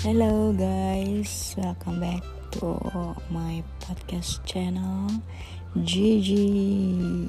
Hello guys, welcome back to my podcast channel Gigi.